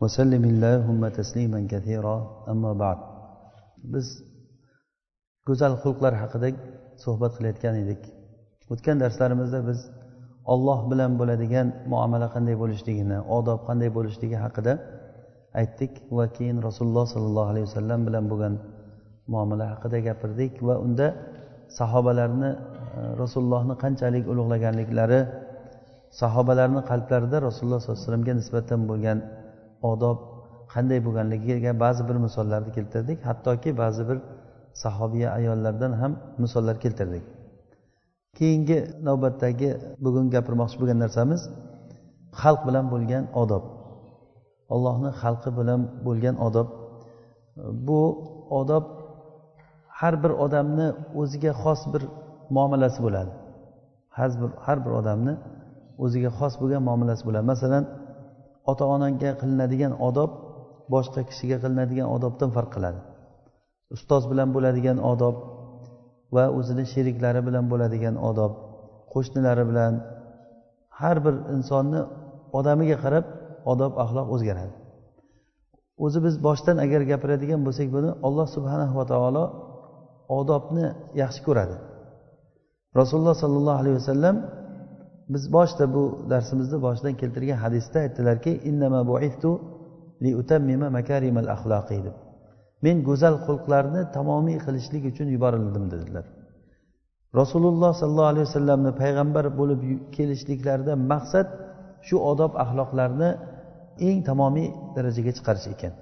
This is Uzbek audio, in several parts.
وسلم اللهم تسليما كثيرا أما بعد biz go'zal xulqlar haqida suhbat qilayotgan edik o'tgan darslarimizda biz olloh bilan bo'ladigan muomala qanday bo'lishligini odob qanday bo'lishligi haqida aytdik va keyin rasululloh sollallohu alayhi vasallam bilan bo'lgan muomala haqida gapirdik va unda sahobalarni rasulullohni qanchalik ulug'laganliklari sahobalarni qalblarida rasululloh sollallohu alayhi vasallamga nisbatan bo'lgan odob qanday bo'lganligiga ba'zi bir misollarni keltirdik. Hattoki ba'zi bir sahobiya ayollardan ham misollar keltirdik. Keyingi navbatdagi bugun gapirmoqchi bo'lgan narsamiz xalq bilan bo'lgan odob. Allohni xalqi bilan bo'lgan odob. Bu odob har bir odamni o'ziga xos bir muomalasi bo'ladi. Har bir har bir odamni o'ziga xos bo'lgan muomalasi bo'ladi. Masalan ota onaga qilinadigan odob boshqa kishiga qilinadigan odobdan farq qiladi. Ustoz bilan bo'ladigan odob va o'zini sheriklari bilan bo'ladigan odob qo'shnilari bilan har bir insonni odamiga qarab odob axloq o'zgaradi. O'zi biz boshdan agar gapiradigan bo'lsak buni alloh subhanahu va taolo odobni yaxshi ko'radi. Rasululloh sollallohu alayhi vasallam biz boshida bu darsimizni boshidan keltirgan hadisda aytdilarki deb. Men go'zal xulqlarni tamomiy qilishlik uchun yuborildim dedilar. Rasululloh sollallohu alayhi vasallamni payg'ambar bo'lib kelishliklaridan maqsad shu odob axloqlarni eng tamomiy darajaga chiqarish ekan.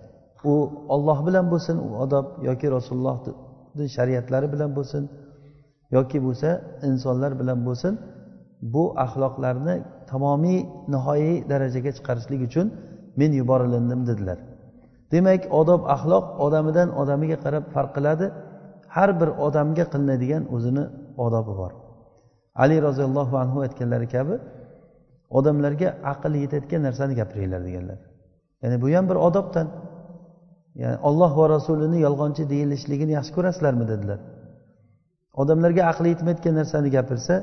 U olloh bilan bo'lsin u odob yoki rasulullohni shariatlari bilan bo'lsin yoki bo'lsa insonlar bilan bo'lsin bu axloqlarni tamomiy nihoyiy darajaga chiqarishlik uchun men yuborilindim dedilar. Demak odob axloq odamidan odamiga qarab farq qiladi. Har bir odamga qilinadigan o'zini odobi bor. Ali roziyallohu anhu aytganlari kabi odamlarga aql yetayotgan narsani gapiringlar deganlar. Ya'ni bu ham bir odobdan. Ya'ni olloh va rasulini yolg'onchi deyilishligini yaxshi ko'rasizlarmi dedilar. Odamlarga aqli yetmayotgan narsani gapirsa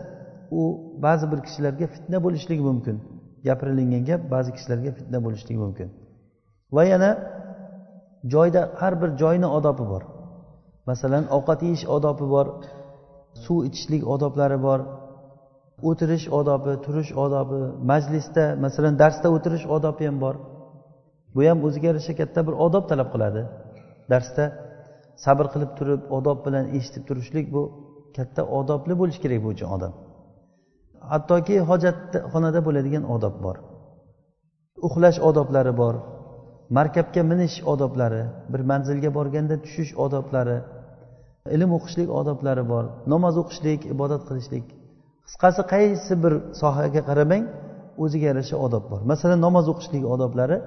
u ba'zi bir kishilarga fitna bo'lishligi mumkin. Gapirilingan gap ba'zi kishilarga fitna bo'lishligi mumkin. Va yana joyda har bir joyni odobi bor. Masalan ovqat yeyish odobi bor suv ichishlik odoblari bor o'tirish odobi turish odobi majlisda masalan darsda o'tirish odobi ham bor. Bu ham o'ziga yarasha katta bir odob talab qiladi. Darsda sabr qilib turib odob bilan eshitib turishlik bu katta odobli bo'lishi kerak bu uchun odam. Hattoki hojatxonada bo'ladigan odob bor. Uxlash odoblari bor markabga minish odoblari bir manzilga borganda tushish odoblari ilm o'qishlik odoblari bor namoz o'qishlik ibodat qilishlik. Qisqasi qaysi bir sohaga qaramang o'ziga yarasha odob bor. Masalan namoz o'qishlik odoblari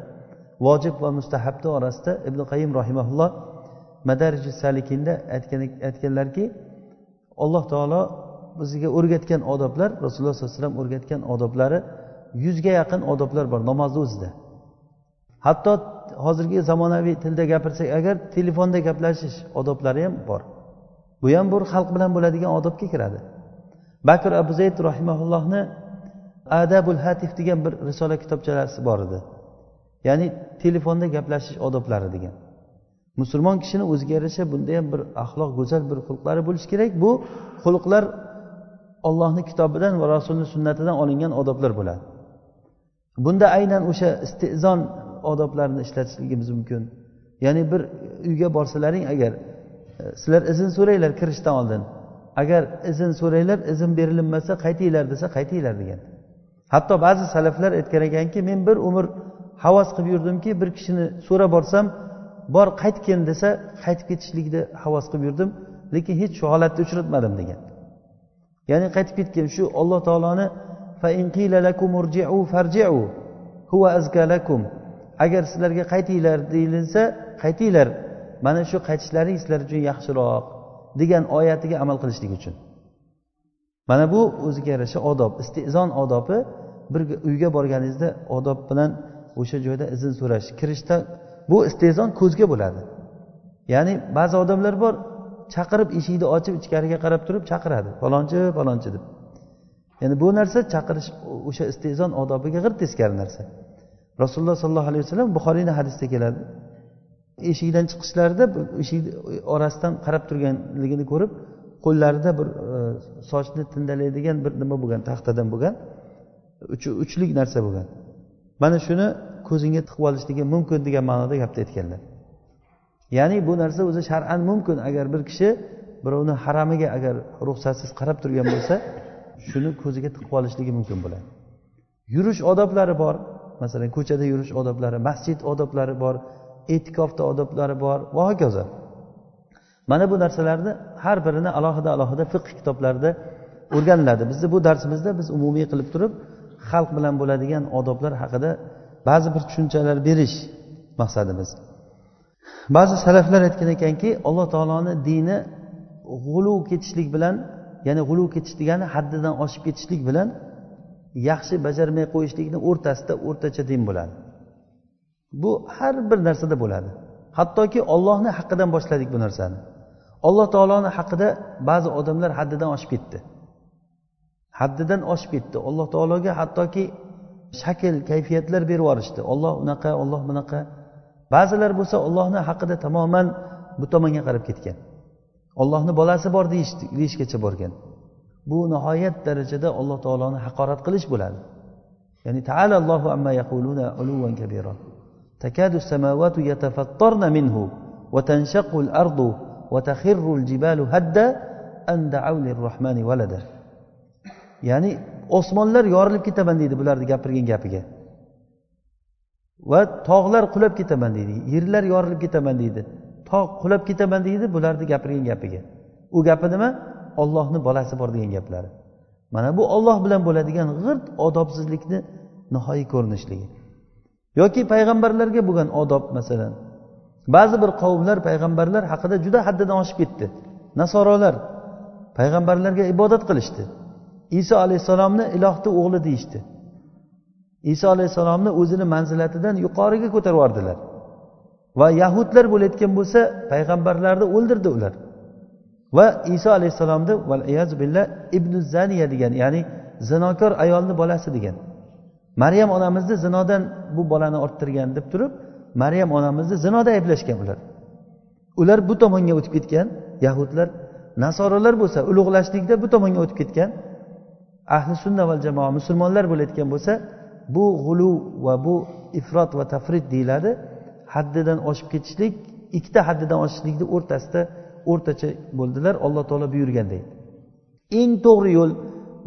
vojib va mustahabni orasida ibn qayim rahimaulloh madariji salikinda aytganlarki alloh taolo bizga o'rgatgan odoblar rasululloh sollallohu alayhi vasallam o'rgatgan odoblari yuzga yaqin odoblar bor namozni o'zida. Hatto hozirgi zamonaviy tilda gapirsak agar telefonda gaplashish odoblari ham bor. Bu ham bir xalq bilan bo'ladigan odobga kiradi. Bakr abu zayd rahimaullohni adabul hatif degan bir risola kitobchalasi bor edi. Ya'ni telefonda gaplashish odoblari degan. Musulmon kishini o'ziga yarasha bunda ham bir axloq go'zal bir xulqlari bo'lishi kerak. Bu xulqlar ollohni kitobidan va rasulni sunnatidan olingan odoblar bo'ladi. Bunda aynan o'sha istezon odoblarini ishlatishligimiz mumkin. Ya'ni bir uyga borsalaring agar e, sizlar izn so'ranglar kirishdan oldin. Agar izn so'ranglar izn berilinmasa qaytinglar desa qaytinglar degan. Hatto ba'zi salaflar aytgan ekanki men bir umr havas qilib yurdimki bir kishini so'rab borsam bor qaytgin desa qaytib ketishlikni havas qilib yurdim lekin hech shu holatni uchratmadim degan. Ya'ni qaytib ketgan shu alloh taoloni agar sizlarga qaytinglar deyilsa qaytinglar mana shu qaytishlaring sizlar uchun yaxshiroq degan oyatiga amal qilishlik uchun. Mana bu o'ziga yarasha odob istezon odobi. Bir uyga borganingizda odob bilan o'sha joyda izn so'rash kirishda bu istezon ko'zga bo'ladi. Ya'ni ba'zi odamlar bor chaqirib eshikni ochib ichkariga qarab turib chaqiradi. Falonchi falonchi deb. Ya'ni bu narsa chaqirish o'sha istezon odobiga g'ir teskari narsa. Rasululloh sollallohu alayhi vasallam buxoriyni hadisida keladi. Eshikdan chiqishlarida eshik orasidan qarab turganligini ko'rib qo'llarida bir e, sochni tindalaydigan bir nima bo'lgan taxtadan bo'lgan uchlik narsa bo'lgan. Mana shuni ko'zingga tiqib olishligi mumkin degan ma'noda gapni aytganlar. Ya'ni bu narsa o'zi shar'an mumkin. Agar bir kishi birovni haramiga agar ruxsatsiz qarab turgan bo'lsa shuni ko'ziga tiqib olishligi mumkin bo'ladi. Yurish odoblari bor. Masalan ko'chada yurish odoblari masjid odoblari bor e'tikofda odoblari bor. Va hokazo. Mana bu narsalarni har birini alohida alohida fiqh kitoblarida o'rganiladi. Bizni bu darsimizda biz umumiy qilib turib xalq bilan bo'ladigan odoblar haqida ba'zi bir tushunchalar berish maqsadimiz. Ba'zi salaflar aytgan ekanki alloh taoloni dini g'ulu ketishlik bilan ya'ni g'ulu ketish degani haddidan oshib ketishlik bilan yaxshi bajarmay qo'yishlikni o'rtasida o'rtacha din bo'ladi. Bu har bir narsada bo'ladi. Hattoki ollohni haqqidan boshladik bu narsani. Alloh taoloni haqida ba'zi odamlar haddidan oshib ketdi. Haddidan oshib ketdi. Alloh taologa hattoki shakl kayfiyatlar berib yuborishdi. Olloh unaqa olloh bunaqa. ba'zilar bo'lsa ollohni haqida tamoman bu tomonga qarab ketgan. Ollohni bolasi bor deyishgacha borgan. Bu nihoyat darajada alloh taoloni haqorat qilish bo'ladi. Ya'ni taala allohu amma yaquluna uluvan kabira. Takadu samawatu yatafattarna minhu va tanshaqul ardu va takhirrul jibalu hadda an da'u lirrohmani valada ya'ni osmonlar yorilib ketaman deydi bularni gapirgan gapiga. Va tog'lar qulab ketaman deydi yerlar yorilib ketaman deydi. Tog' qulab ketaman deydi bularni gapirgan gapiga. U gapi nima? Ollohni bolasi bor degan gaplari. Mana bu olloh bilan bo'ladigan g'irt odobsizlikni nihoyiy ko'rinishligi. Yoki payg'ambarlarga bo'lgan odob masalan. Ba'zi bir qavmlar payg'ambarlar haqida juda haddidan oshib ketdi. Nasorolar payg'ambarlarga ibodat qilishdi. Iso alayhissalomni ilohni o'g'li deyishdi. Iso alayhissalomni o'zini manzilatidan yuqoriga ko'tarib yubordilar. Va yahudlar bo'layotgan bo'lsa payg'ambarlarni o'ldirdi ular. Va iso alayhissalomni billah ibn zaniya degan ya'ni zinokor ayolni bolasi degan. Maryam onamizni zinodan bu bolani orttirgan deb turib maryam onamizni zinoda ayblashgan ular. Ular bu tomonga o'tib ketgan yahudlar nasoralar bo'lsa ulug'lashlikda bu tomonga o'tib ketgan ahli sunna val jamoa musulmonlar bo'layotgan bo'lsa bu g'ulu va bu ifrot va tafrit deyiladi. Haddidan oshib ketishlik ikkita haddidan oshishlikni o'rtasida o'rtacha bo'ldilar. Alloh taolo buyurgandek eng to'g'ri yo'l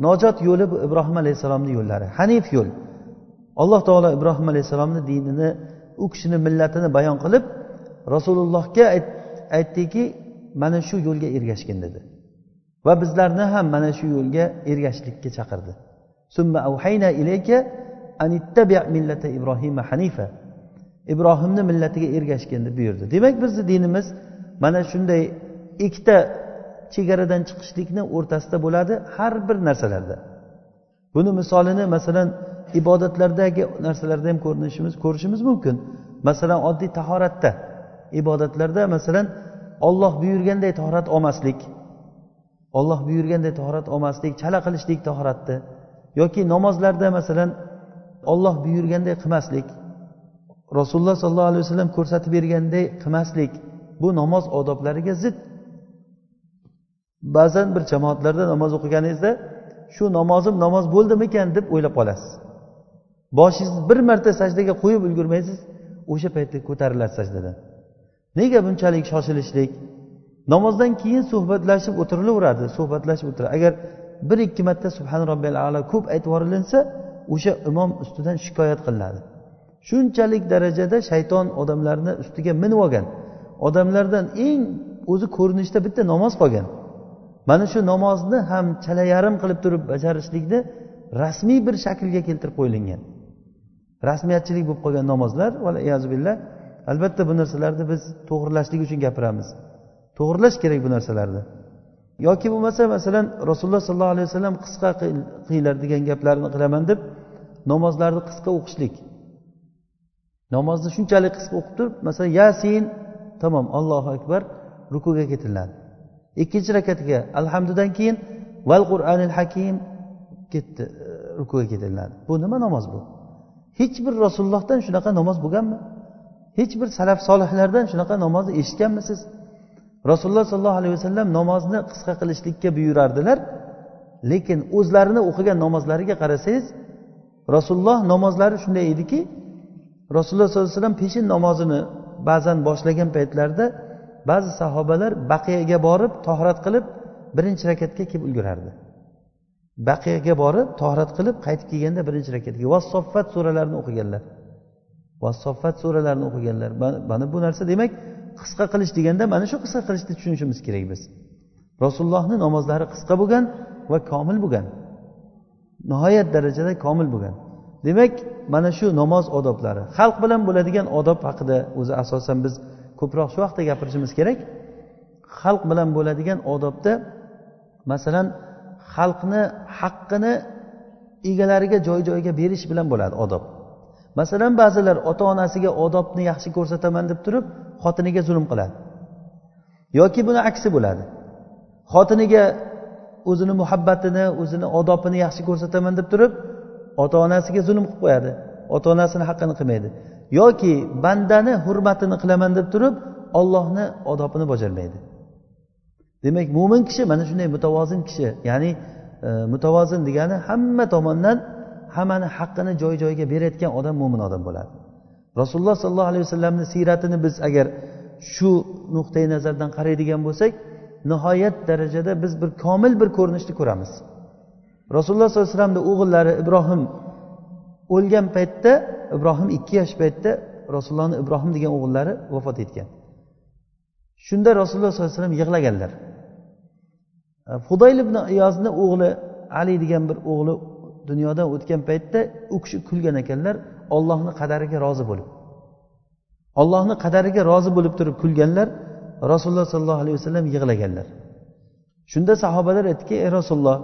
nojot yo'li bu ibrohim alayhissalomni yo'llari hanif yo'l. Alloh taolo ibrohim alayhissalomni dinini u kishini millatini bayon qilib rasulullohga aytdiki mana shu yo'lga ergashgin dedi. Va bizlarni ham mana shu yo'lga ergashishlikka chaqirdi. Hanifa ibrohimni millatiga ergashgin deb buyurdi. Demak bizni dinimiz mana shunday ikkita chegaradan chiqishlikni o'rtasida bo'ladi har bir narsalarda. Buni misolini masalan ibodatlardagi narsalarda ham ko'rinishimiz ko'rishimiz mumkin. Masalan oddiy tahoratda ibodatlarda masalan olloh buyurganday tahorat olmaslik olloh buyurganday tahorat olmaslik chala qilishlik tahoratni yoki namozlarda masalan olloh buyurganday qilmaslik rasululloh sollallohu alayhi vasallam ko'rsatib berganday qilmaslik bu namoz odoblariga zid. Ba'zan bir jamoatlarda namoz o'qiganingizda shu namozim namoz bo'ldimikan? deb o'ylab qolasiz. Boshingizni bir marta sajdaga qo'yib ulgurmaysiz o'sha paytda ko'tarilasiz sajdadan. Nega bunchalik shoshilishlik? Namozdan keyin suhbatlashib o'tirilaveradi suhbatlashib o'tiradi. Agar bir ikki marta subhan robbiyal alo ko'p aytib yuborilinsa o'sha imom ustidan shikoyat qilinadi. Shunchalik darajada shayton odamlarni ustiga minib olgan. Odamlardan eng o'zi ko'rinishda bitta namoz qolgan. Mana shu namozni ham chala yarim qilib turib bajarishlikni rasmiy bir shaklga keltirib qo'yilgan. Rasmiyatchilik bo'lib qolgan namozlar billah albatta bu narsalarni biz to'g'irlashlik uchun gapiramiz. To'g'irlash kerak bu narsalarni. Yoki bo'lmasa masalan rasululloh sollallohu alayhi vasallam qisqa qilinglar degan gaplarni qilaman deb namozlarni qisqa o'qishlik. Namozni shunchalik qisqa o'qib turib masalan yasin tamom allohu akbar rukuga ketiladi. Ikkinchi rakatiga alhamdudan keyin val qur'anil hakim ketdi e, rukuga ketiladi. Bu nima namoz bu? Hech bir rasulullohdan shunaqa namoz bo'lganmi? Hech bir salaf solihlardan shunaqa namozni eshitganmisiz? Rasululloh sollallohu alayhi vasallam namozni qisqa qilishlikka buyurardilar. Lekin o'zlarini o'qigan namozlariga qarasangiz rasululloh namozlari shunday ediki rasululloh sollallohu alayhi vasallam peshin namozini ba'zan boshlagan paytlarida ba'zi sahobalar baqiyaga borib tohrat qilib birinchi rakatga kelib ulgurardi. Baqiyaga borib tohrat qilib qaytib kelganda birinchi rakatga vassoffat suralarini o'qiganlar. Vassoffat suralarini o'qiganlar. Mana bu narsa demak qisqa qilish deganda mana shu qisqa qilishni tushunishimiz kerak biz. Rasulullohni namozlari qisqa bo'lgan va komil bo'lgan. Nihoyat darajada komil bo'lgan. Demak mana shu namoz odoblari xalq bilan bo'ladigan odob haqida o'zi asosan biz ko'proq shu haqida gapirishimiz kerak. Xalq bilan bo'ladigan odobda masalan xalqni haqqini egalariga joy joyiga berish bilan bo'ladi odob. Masalan ba'zilar ota onasiga odobni yaxshi ko'rsataman deb turib xotiniga zulm qiladi. Yoki buni aksi bo'ladi. Xotiniga o'zini muhabbatini o'zini odobini yaxshi ko'rsataman deb turib ota onasiga zulm qilib qo'yadi. Ota onasini haqqini qilmaydi. Yoki bandani hurmatini qilaman deb turib ollohni odobini bajarmaydi. Demak mo'min kishi mana shunday mutavozin kishi ya'ni e, mutavozin degani hamma tomondan hammani haqqini joy joyiga berayotgan odam mo'min odam bo'ladi. Rasululloh sollallohu alayhi vasallamni siyratini biz agar shu nuqtai nazardan qaraydigan bo'lsak nihoyat darajada biz bir komil bir ko'rinishni ko'ramiz. Rasululloh sollallohu alayhi vasallamni o'g'illari ibrohim o'lgan paytda ibrohim ikki yosh paytda rasulullohni ibrohim degan o'g'illari vafot etgan. Shunda rasululloh sollallohu alayhi vasallam yig'laganlar. E, Fudoyl ibn iyozni o'g'li ali degan bir o'g'li dunyodan o'tgan paytda u kishi kulgan ekanlar. Ollohni qadariga rozi bo'lib. Ollohni qadariga rozi bo'lib turib kulganlar rasululloh sollallohu alayhi vasallam yig'laganlar. Shunda sahobalar aytdiki ey rasululloh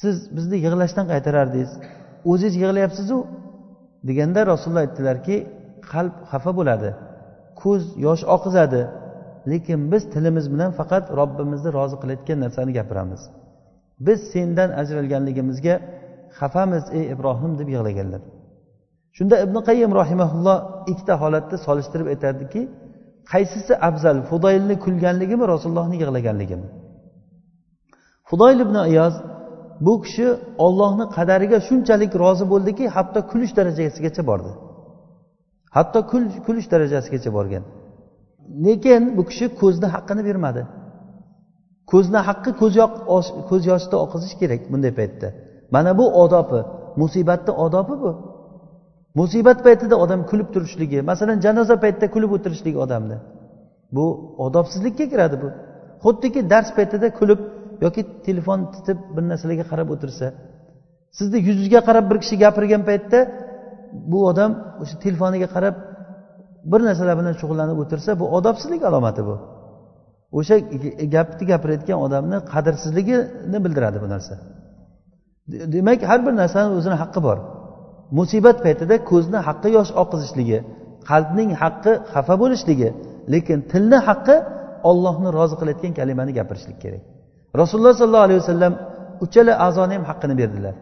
siz bizni yig'lashdan qaytarardingiz. O'zingiz yig'layapsizu? deganda rasululloh aytdilarki qalb xafa bo'ladi ko'z yosh oqizadi lekin biz tilimiz bilan faqat robbimizni rozi qilayotgan narsani gapiramiz. Biz sendan ajralganligimizga xafamiz ey ibrohim deb yig'laganlar. Shunda ibn qayyim rahimaulloh ikkita holatni solishtirib aytadiki qaysisi afzal fudoylni kulganligimi rasulullohni yig'laganligimi? Fudoyl ibn ayoz bu kishi ollohni qadariga shunchalik rozi bo'ldiki hatto kulish darajasigacha bordi. Hatto kulish darajasigacha borgan. Lekin bu kishi ko'zni haqqini bermadi. Ko'zni haqqi ko'z yoshida oqizish kerak bunday paytda. Mana bu odobi musibatni odobi bu. Musibat paytida odam kulib turishligi masalan janoza paytida kulib o'tirishligi odamni bu odobsizlikka kiradi bu. Xuddiki dars paytida kulib yoki telefon titib bir narsalarga qarab o'tirsa sizni yuzingizga qarab bir kishi gapirgan paytda bu odam o'sha telefoniga qarab bir narsalar bilan shug'ullanib o'tirsa bu odobsizlik alomati bu. O'sha gapni gapirayotgan odamni qadrsizligini bildiradi bu narsa. Demak har bir narsani o'zini haqqi bor. Musibat paytida ko'zni haqqi yosh oqizishligi qalbning haqqi xafa bo'lishligi lekin tilni haqqi ollohni rozi qilayotgan kalimani gapirishlik kerak. Rasululloh sollallohu alayhi vasallam uchala a'zoni ham haqqini berdilar.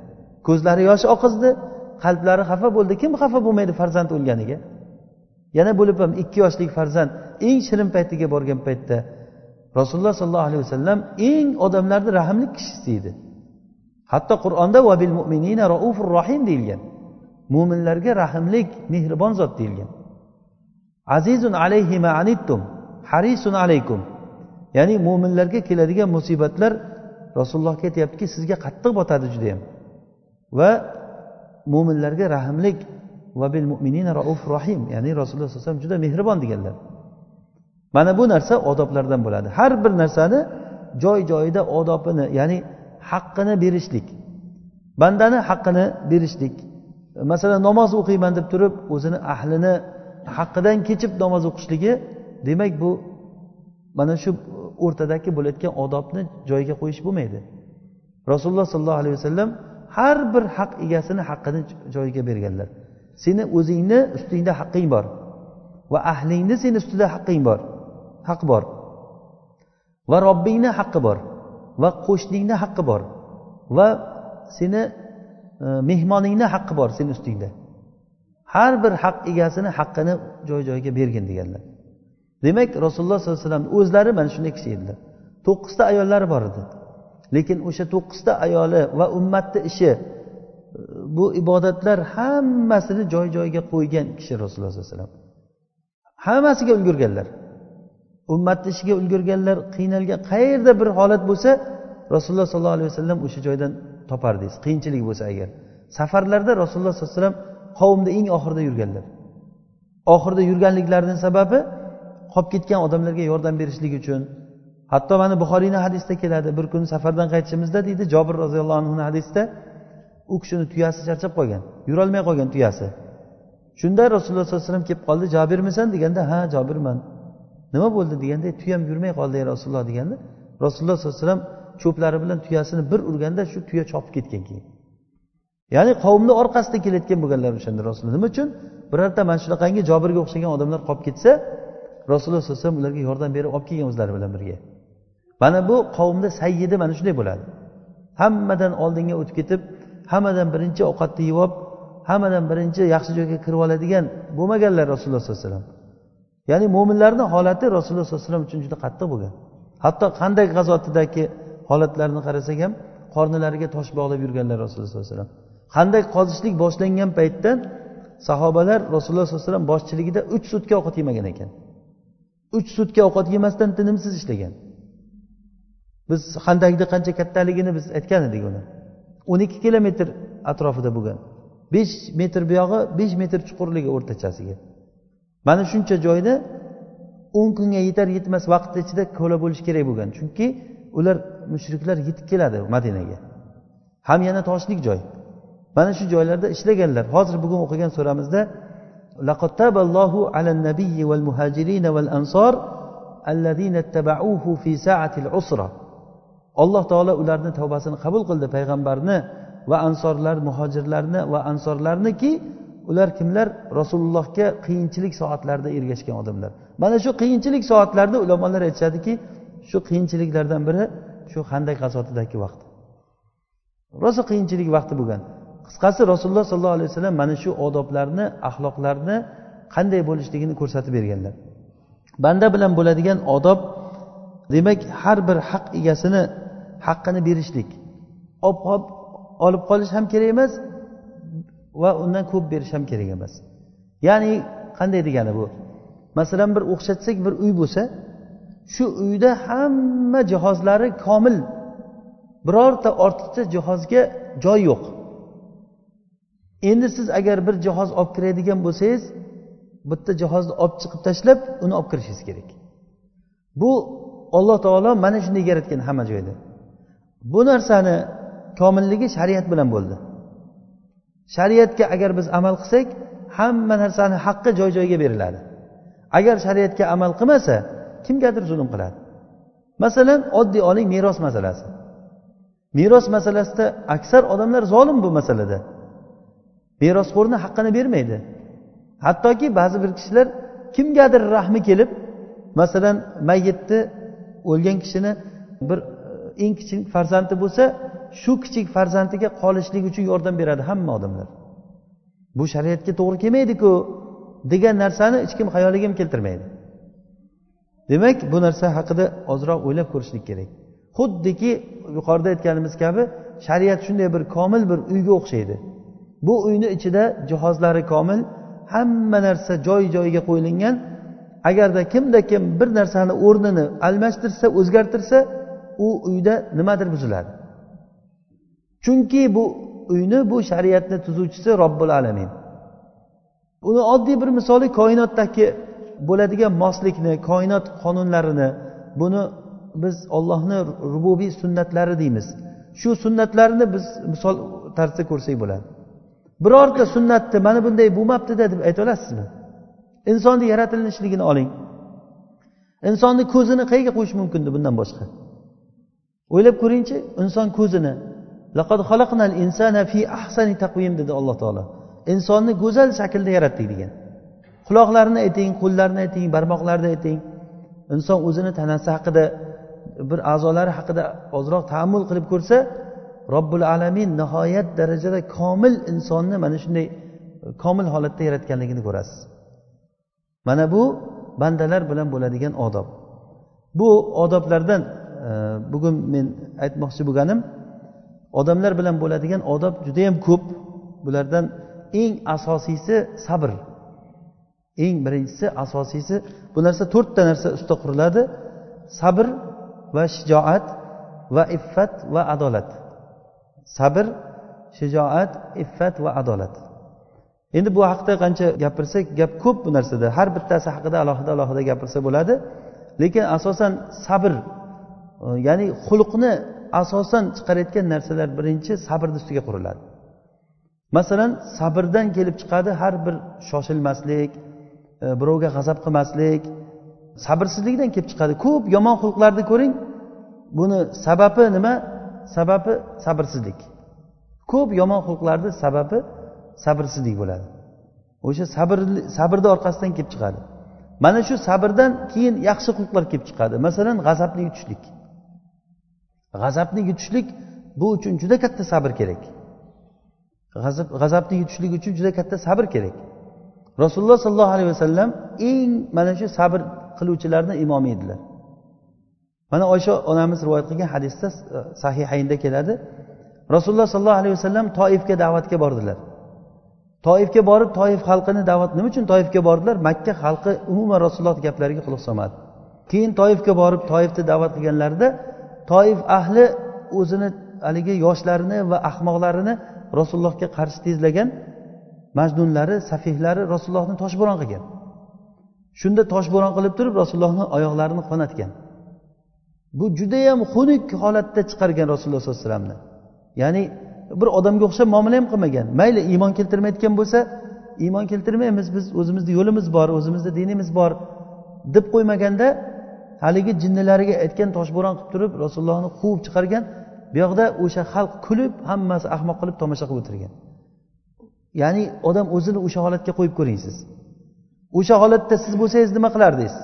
Ko'zlari yosh oqizdi qalblari xafa bo'ldi. Kim xafa bo'lmaydi farzand o'lganiga? Yana bo'lib ham ikki yoshlik farzand eng shirin paytiga borgan paytda rasululloh sollallohu alayhi vasallam eng odamlarni rahmli kishisi edi. Hatto qur'onda vabil mu'minina raufur rohim deyilgan. Mo'minlarga rahmlik mehribon zot deyilgan. Azizun alayhima anittum harisun alaykum. Ya'ni mo'minlarga keladigan musibatlar rasulullohga aytyaptiki sizga qattiq botadi judayam. Va mo'minlarga rahmlik va bil mu'minina rauf rohim. Ya'ni rasululloh alayhi vasallam juda mehribon deganlar. Mana bu narsa odoblardan bo'ladi. Har bir narsani joy joyida odobini ya'ni haqqini berishlik bandani haqqini berishlik masalan namoz o'qiyman deb turib o'zini ahlini haqqidan kechib namoz o'qishligi demak bu mana shu o'rtadagi bo'layotgan odobni joyiga qo'yish bo'lmaydi. Rasululloh sollallohu alayhi vasallam har bir haq egasini haqqini joyiga berganlar. Seni o'zingni ustingda haqqing bor va ahlingni seni ustida haqqing bor haq bor. Va robbingni haqqi bor va qo'shningni haqqi bor va seni mehmoningni haqqi bor seni ustingda. Har bir haq egasini haqqini joy joyiga bergin deganlar. Demak rasululloh sollallohu alayhi vasallam o'zlari mana shunday kishi edilar. To'qqizta ayollari bor edi. Lekin o'sha to'qqizta ayoli va ummatni ishi e, bu ibodatlar hammasini joy joyiga qo'ygan kishi rasululloh sollallohu alayhi vasallam. Hammasiga ulgurganlar. Ummatni ishiga ulgurganlar qiynalgan qayerda bir holat bo'lsa rasululloh sollallohu alayhi vasallam o'sha joydan topardingiz qiyinchilik bo'lsa agar. Safarlarda rasululloh sollallohu alayhi vasallam qavmni eng oxirida yurganlar. Oxirida yurganliklarini sababi qolib ketgan odamlarga yordam berishlik uchun. Hatto mana buxoriyni hadisida keladi bir kuni safardan qaytishimizda deydi jobir roziyallohu anhuni hadisida u kishini tuyasi charchab qolgan yurolmay qolgan tuyasi. Shunda rasululloh sollallohu alayhi vasallam kelib qoldi jobirmisan? deganda ha jobirman. Nima bo'ldi? deganda tuyam yurmay qoldi ey rasululloh deganda rasululloh sollallohu alayhi vasallam cho'plari bilan tuyasini bir urganda shu tuya chopib ketgan keyin. Ya'ni qavmni orqasida kelayotgan bo'lganlar o'shanda rasululloh. Nima uchun? Birorta mana shunaqangi jobirga o'xshagan odamlar qolib ketsa rasululloh sallallohu alayhi vasallam ularga yordam berib olib kelgan o'zlari bilan birga. Mana bu qavmda sayyidi mana shunday bo'ladi. Hammadan oldinga o'tib ketib hammadan birinchi ovqatni yeb olib hammadan birinchi yaxshi joyga kirib oladigan bo'lmaganlar rasululloh sollallohu alayhi vasallam. Ya'ni mo'minlarni holati rasululloh sollallohu alayhi vasallam uchun juda qattiq bo'lgan. Hatto qanday g'azotidagi holatlarini qarasak ham qornilariga tosh bog'lab yurganlar rasululloh sollallohu alayhi vasallam. Qanday qozishlik boshlangan paytda sahobalar rasululloh sollallohu alayhi vasallam boshchiligida uch sutka ovqat yemagan ekan. Uch sutka ovqat yemasdan tinimsiz ishlagan. Biz handakni qancha kattaligini biz aytgan edik uni. O'n ikki kilometr atrofida bo'lgan. Besh metr buyog'i besh metr chuqurligi o'rtachasiga. Mana shuncha joyda o'n kunga yetar yetmas vaqt ichida ko'la bo'lishi kerak bo'lgan. Chunki ular mushriklar yetib keladi madinaga ham yana toshlik joy mana shu joylarda ishlaganlar hozir bugun o'qigan suramizda لقد تاب الله على النبي والمهاجرين والأنصار الذين اتبعوه في ساعة العسرة alloh taolo ularni tavbasini qabul qildi payg'ambarni va ansorlar muhojirlarni va ansorlarniki ular kimlar rasulullohga qiyinchilik soatlarida ergashgan odamlar mana shu qiyinchilik soatlarida ulamolar aytishadiki shu qiyinchiliklardan biri shu handak g'azotidagi vaqt? Rosa qiyinchilik vaqti bo'lgan. Qisqasi rasululloh sollallohu alayhi vasallam mana shu odoblarni axloqlarni qanday bo'lishligini ko'rsatib berganlar. Banda bilan bo'ladigan odob demak har bir haq egasini haqqini berishlik. Olib qolish ham kerak emas va undan ko'p berish ham kerak emas. Ya'ni qanday degani bu? Masalan bir o'xshatsak bir uy bo'lsa shu uyda hamma jihozlari komil. Birorta ortiqcha jihozga joy yo'q. Endi siz agar bir jihoz olib kiradigan bo'lsangiz bitta jihozni olib chiqib tashlab uni olib kirishingiz kerak. Bu olloh taolo mana shunday yaratgan hamma joyda. Bu narsani komilligi shariat bilan bo'ldi. Shariatga agar biz amal qilsak hamma narsani haqqi joy joyiga beriladi. Agar shariatga amal qilmasa kimgadir zulm qiladi. Masalan oddiy oling meros masalasi. Meros masalasida aksar odamlar zolim bu masalada. Merosxo'rni haqqini bermaydi. Hattoki ba'zi bir kishilar kimgadir rahmi kelib masalan mayyitni o'lgan kishini bir e, eng kichik farzandi bo'lsa shu kichik farzandiga qolishlik uchun yordam beradi hamma odamlar. Bu shariatga to'g'ri kelmaydiku degan narsani hech kim xayoliga ham keltirmaydi. Demak bu narsa haqida ozroq o'ylab ko'rishlik kerak. Xuddiki yuqorida aytganimiz kabi shariat shunday bir komil bir uyga o'xshaydi. Bu uyni ichida jihozlari komil hamma narsa joy joyiga qo'yilgan. Agarda kimda kim bir narsani o'rnini almashtirsa o'zgartirsa u uyda nimadir buziladi. Chunki bu uyni bu shariatni tuzuvchisi robbil alamin. Uni oddiy bir misoli koinotdagi bo'ladigan moslikni koinot qonunlarini buni biz ollohni rububiy sunnatlari deymiz. Shu sunnatlarni biz misol tarzda ko'rsak bo'ladi. Birorta sunnatni mana bunday bo'lmabdida deb ayta olasizmi? Insonni yaratilishligini oling. Insonni ko'zini qayerga qo'yish mumkindi bundan boshqa? O'ylab ko'ringchi inson ko'zini laqad insana fi ahsani taqvim dedi alloh taolo. Insonni go'zal shaklda yaratdik degan. Quloqlarini ayting qo'llarini ayting barmoqlarni ayting. Inson o'zini tanasi haqida bir a'zolari haqida ozroq taammul qilib ko'rsa robbil alamin nihoyat darajada komil insonni mana shunday e, komil holatda yaratganligini ko'rasiz. Mana bu bandalar bilan bo'ladigan odob. Bu odoblardan e, bugun men aytmoqchi bo'lganim odamlar bilan bo'ladigan odob judayam ko'p. Bulardan eng asosiysi sabr. Eng birinchisi asosiysi bu narsa to'rtta narsa ustida quriladi. Sabr va shijoat va iffat va adolat. Sabr shijoat iffat va adolat. Endi bu haqida qancha gapirsak gap ko'p bu narsada. Har bittasi haqida alohida alohida gapirsa bo'ladi. Lekin asosan sabr e, ya'ni xulqni asosan chiqarayotgan narsalar birinchi sabrni ustiga quriladi. Masalan sabrdan kelib chiqadi har bir shoshilmaslik E, birovga g'azab qilmaslik sabrsizlikdan kelib chiqadi. Ko'p yomon xulqlarni ko'ring. Buni sababi nima? Sababi sabrsizlik. Ko'p yomon xulqlarni sababi sabrsizlik bo'ladi. O'sha sabr sabrni orqasidan kelib chiqadi. Mana shu sabrdan keyin yaxshi xulqlar kelib chiqadi. Masalan g'azabni yutishlik. G'azabni yutishlik bu uchun juda katta sabr kerak. G'azab g'azabni yutishlik uchun juda katta sabr kerak. Rasululloh sollallohu alayhi vasallam eng mana shu sabr qiluvchilarni imomi edilar. Mana oysha onamiz rivoyat qilgan hadisda e, sahihaynda keladi. Rasululloh sollallohu alayhi vasallam toifga da'vatga bordilar. Toifga borib toif xalqini da'vat nima uchun toifga bordilar? Makka xalqi umuman rasululloh gaplariga quloq solmadi. Keyin toifga borib toifni da'vat qilganlarida toif ahli o'zini haligi yoshlarini va ahmoqlarini rasulullohga qarshi tezlagan majnunlari safihlari rasulullohni toshbo'ron qilgan shunda toshbo'ron qilib turib rasulullohni oyoqlarini qonatgan. Bu judayam xunuk holatda chiqargan rasululloh sollallohu alayhi vasallamni. Ya'ni bir odamga o'xshab muomala ham qilmagan. Mayli iymon keltirmayotgan bo'lsa iymon keltirmaymiz biz o'zimizni yo'limiz bor o'zimizni dinimiz bor deb qo'ymaganda haligi jinnilariga aytgan toshbo'ron qilib turib rasulullohni quvib chiqargan. Bu yoqda o'sha xalq kulib hammasi ahmoq qilib tomosha qilib o'tirgan. Ya'ni odam o'zini o'sha holatga qo'yib ko'ring siz o'sha holatda siz bo'lsangiz nima qilardingiz?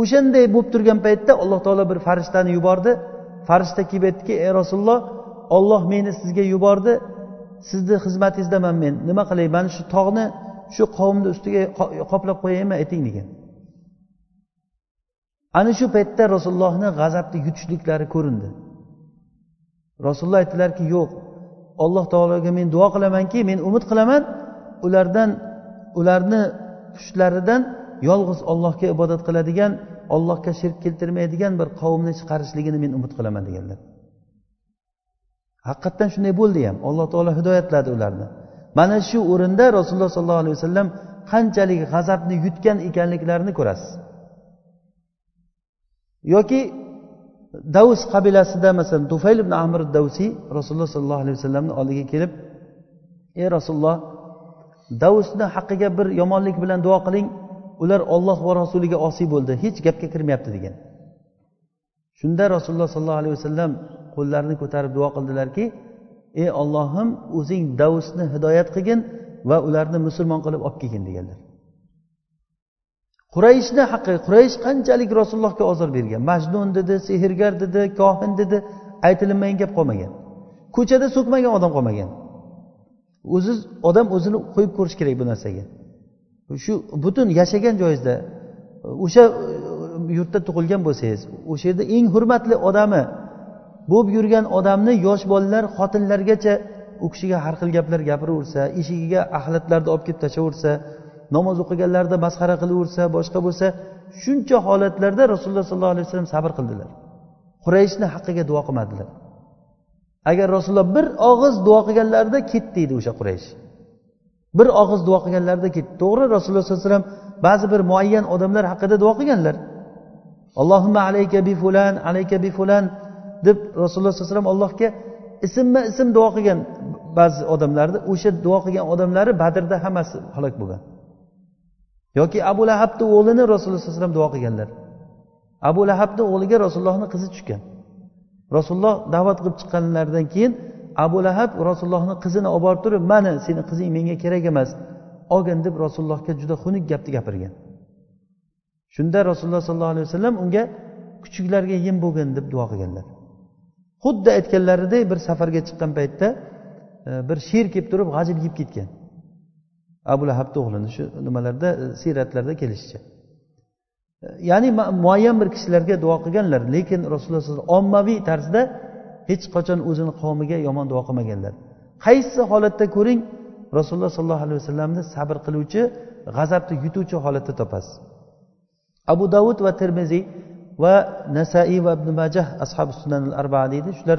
O'shanday bo'lib turgan paytda alloh taolo bir farishtani yubordi. Farishta kelib aytdiki ey rasululloh olloh meni sizga yubordi. Sizni xizmatingizdaman men nima qilay? Mana shu tog'ni shu qavmni ustiga qoplab qo'yaymi? ayting degan. Ana shu paytda rasulullohni g'azabni yutishliklari ko'rindi. Rasululloh aytdilarki yo'q alloh taologa men duo qilamanki men umid qilaman ulardan ularni pushtlaridan yolg'iz ollohga ibodat qiladigan ollohga shirk keltirmaydigan bir qavmni chiqarishligini men umid qilaman deganlar. Haqiqatdan shunday bo'ldi ham. Alloh taolo hidoyatladi ularni. Mana shu o'rinda rasululloh sollallohu alayhi vasallam qanchalik g'azabni yutgan ekanliklarini ko'rasiz. Yoki davs qabilasida masalan tufayl ibn amir davsiy rasululloh sollallohu alayhi vasallamni oldiga kelib ey rasululloh davsni haqqiga bir yomonlik bilan duo qiling. Ular olloh va rasuliga osiy bo'ldi. Hech gapga kirmayapti degan. Shunda rasululloh sollallohu alayhi vasallam qo'llarini ko'tarib duo qildilarki ey ollohim o'zing davsni hidoyat qilgin va ularni musulmon qilib olib kelgin deganlar. Qurayshni haqqi quraysh qanchalik rasulullohga ozor bergan? Majnun dedi sehrgar dedi kohin dedi. Aytilinmagan gap qolmagan. Ko'chada so'kmagan odam qolmagan. O'zi odam o'zini qo'yib ko'rishi kerak bu narsaga. Shu butun yashagan joyingizda o'sha e, yurtda tug'ilgan bo'lsangiz o'sha yerda eng hurmatli odami bo'lib yurgan odamni yosh bolalar xotinlargacha u kishiga har xil gaplar gapiraversa eshigiga axlatlarni olib kelib tashlaversa namoz o'qiganlarida masxara qilaversa boshqa bo'lsa shuncha holatlarda rasululloh sollallohu alayhi vasallam sabr qildilar. Qurayshni haqqiga duo qilmadilar. Agar rasululloh bir og'iz duo qilganlarida ketdi deydi o'sha quraysh. Bir og'iz duo qilganlarida ketdi. To'g'ri rasululloh sollallohu alayhi vasallam ba'zi bir muayyan odamlar haqida duo qilganlar. Allohimma alayka bi fulan alayka bi fulan deb rasululloh sallallohu alayhi vasallam allohga ismma ism duo qilgan ba'zi odamlarni o'sha duo qilgan odamlari badrda hammasi halok bo'lgan. Yoki abu lahabni o'g'lini rasululloh sallallohu alayhi vasallam duo qilganlar. Abu lahabni o'g'liga rasulullohni qizi tushgan. Rasululloh da'vat qilib chiqqanlaridan keyin abu lahab rasulullohni qizini olib borib turib mani seni qizing menga kerak emas olgin deb rasulullohga juda xunuk gapni gapirgan. Shunda rasululloh sollallohu alayhi vasallam unga kuchuklarga yem bo'lgin deb duo qilganlar. Xuddi aytganlaridek bir safarga chiqqan paytda e, bir sher kelib turib g'ajib yeb ketgan. Abu lahabni o'g'lini shu nimalarda e, siyratlarda kelishicha. E, ya'ni muayyan bir kishilarga duo qilganlar lekin rasululloh sallallohu ommaviy tarzda hech qachon o'zini qavmiga yomon duo qilmaganlar. Qaysi holatda ko'ring rasululloh sollallohu alayhi vasallamni sabr qiluvchi g'azabni yutuvchi holatda topasiz abu davud va termiziy va nasaiy va ibn majah ashabi sunan al arba deydi. Shular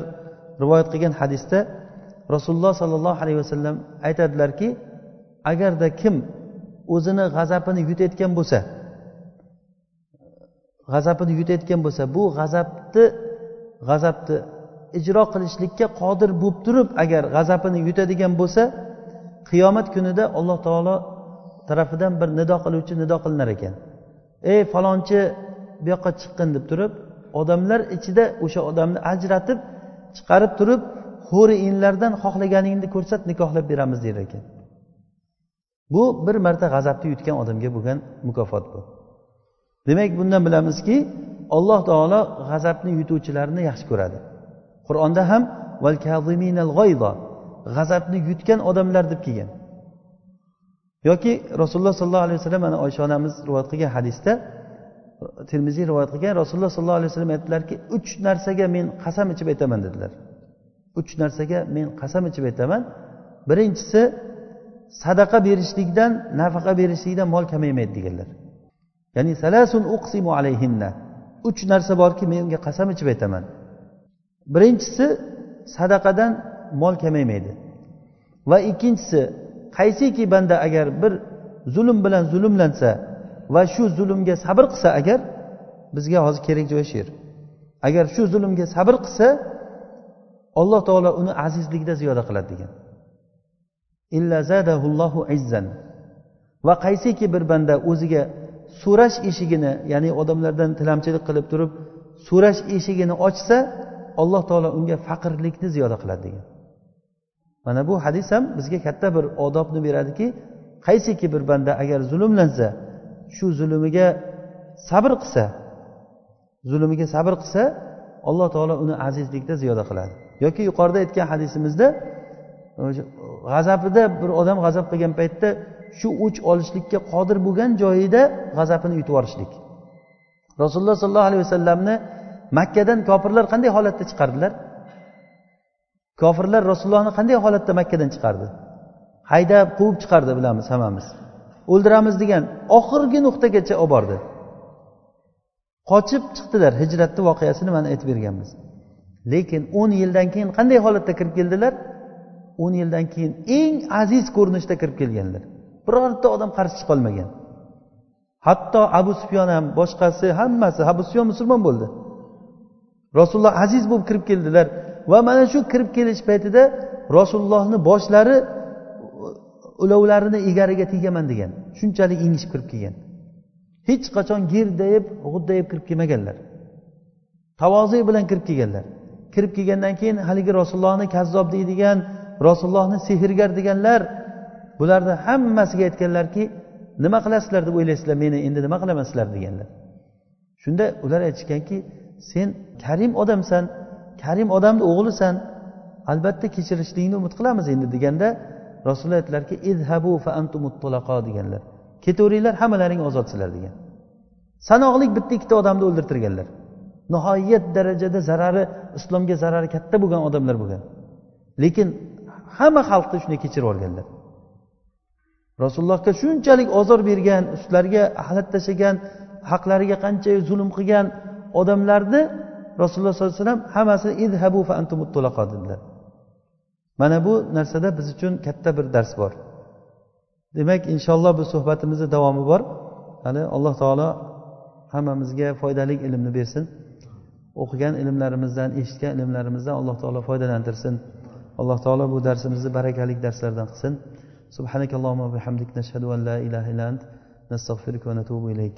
rivoyat qilgan hadisda rasululloh sollallohu alayhi vasallam aytadilarki agarda kim o'zini g'azabini yutayotgan bo'lsa g'azabini yutayotgan bo'lsa bu g'azabni g'azabni ijro qilishlikka qodir bo'lib turib agar g'azabini yutadigan bo'lsa qiyomat kunida alloh taolo tarafidan bir nido qiluvchi nido qilinar ekan. Ey falonchi bu yoqqa chiqqin deb turib odamlar ichida o'sha odamni ajratib chiqarib turib ho'ri inlardan xohlaganingni ko'rsat nikohlab beramiz der ekan. Bu bir marta g'azabni yutgan odamga bo'lgan mukofot bu. Demak bundan bilamizki alloh taolo g'azabni yutuvchilarni yaxshi ko'radi. Qur'onda ham g'azabni yutgan odamlar deb kelgan. Yoki rasululloh sollallohu alayhi vasallam mana oysha onamiz rivoyat qilgan hadisda termiziy rivoyat qilgan rasululloh sollallohu alayhi vasallam aytdilarki uch narsaga men qasam ichib aytaman dedilar. Uch narsaga men qasam ichib aytaman. Birinchisi sadaqa berishlikdan nafaqa berishlikdan mol kamaymaydi deganlar. Ya'ni salasun uqsimu alayhinna. Uch narsa borki men unga qasam ichib aytaman. Birinchisi sadaqadan mol kamaymaydi. Va ikkinchisi qaysiki banda agar bir zulm bilan zulmlansa va shu zulmga sabr qilsa agar bizga hozir kerak joyi shu yer agar shu zulmga sabr qilsa alloh taolo uni azizlikda ziyoda qiladi degan. Va qaysiki bir banda o'ziga so'rash eshigini ya'ni odamlardan tilamchilik qilib turib so'rash eshigini ochsa alloh taolo unga faqirlikni ziyoda qiladi degan. Mana bu hadis ham bizga katta bir odobni beradiki qaysiki bir banda agar zulmlansa shu zulmiga sabr qilsa zulmiga sabr qilsa alloh taolo uni azizlikda ziyoda qiladi. Yoki yuqorida aytgan hadisimizda g'azabida bir odam g'azab qilgan paytda shu o'ch olishlikka qodir bo'lgan joyida g'azabini yutib yuborishlik. Rasululloh sollallohu alayhi vasallamni makkadan kofirlar qanday holatda chiqardilar? Kofirlar rasulullohni qanday holatda makkadan chiqardi? Haydab quvib chiqardi bilamiz hammamiz. O'ldiramiz degan oxirgi nuqtagacha olib bordi. Qochib chiqdilar hijratni voqeasini mana aytib berganmiz. Lekin o'n yildan keyin qanday holatda kirib keldilar? O'n yildan keyin eng aziz ko'rinishda kirib kelganlar. Birorta odam qarshi chiqolmagan hatto abu sufyon ham boshqasi hammasi abu sufyon musulmon bo'ldi. Rasululloh aziz bo'lib kirib keldilar va mana shu kirib kelish paytida rasulullohni boshlari ulovlarini egariga tegaman degan shunchalik engishib kirib kelgan. Hech qachon gerdayib g'uddayib kirib kelmaganlar. Tavoze bilan kirib kelganlar. Kirib kelgandan keyin haligi rasulullohni kazzob deydigan rasulullohni sehrgar deganlar bularni hammasiga aytganlarki nima qilasizlar deb o'ylaysizlar meni endi nima qilaman sizlar deganlar. Shunda ular aytishganki sen karim odamsan karim odamni o'g'lisan albatta kechirishlikni umid qilamiz endi deganda rasululloh aytdilarki izhabu fa deganlar. Ketaveringlar hammalaring ozodsizlar degan. Sanoqli bitta ikkita odamni o'ldirtirganlar. Nihoyat darajada zarari islomga zarari katta bo'lgan odamlar bo'lgan. Lekin hamma xalqni shunday kechirib yuborganlar rasulullohga shunchalik ozor bergan ustlariga axlat tashlagan haqlariga qancha zulm qilgan odamlarni rasululloh sollallohu alayhi vasallam hammasini idhabu fa antum dedilar. Mana bu narsada biz uchun katta bir dars bor. Demak inshaalloh bu suhbatimizni davomi bor. Hali alloh taolo hammamizga foydali ilmni bersin. O'qigan ilmlarimizdan eshitgan ilmlarimizdan alloh taolo foydalantirsin. alloh taolo bu darsimizni barakali darslardan qilsin. Subhanakallohu bihamdik nashhadu an la ilaha illa ant nastag'firuka va natubu ilayk.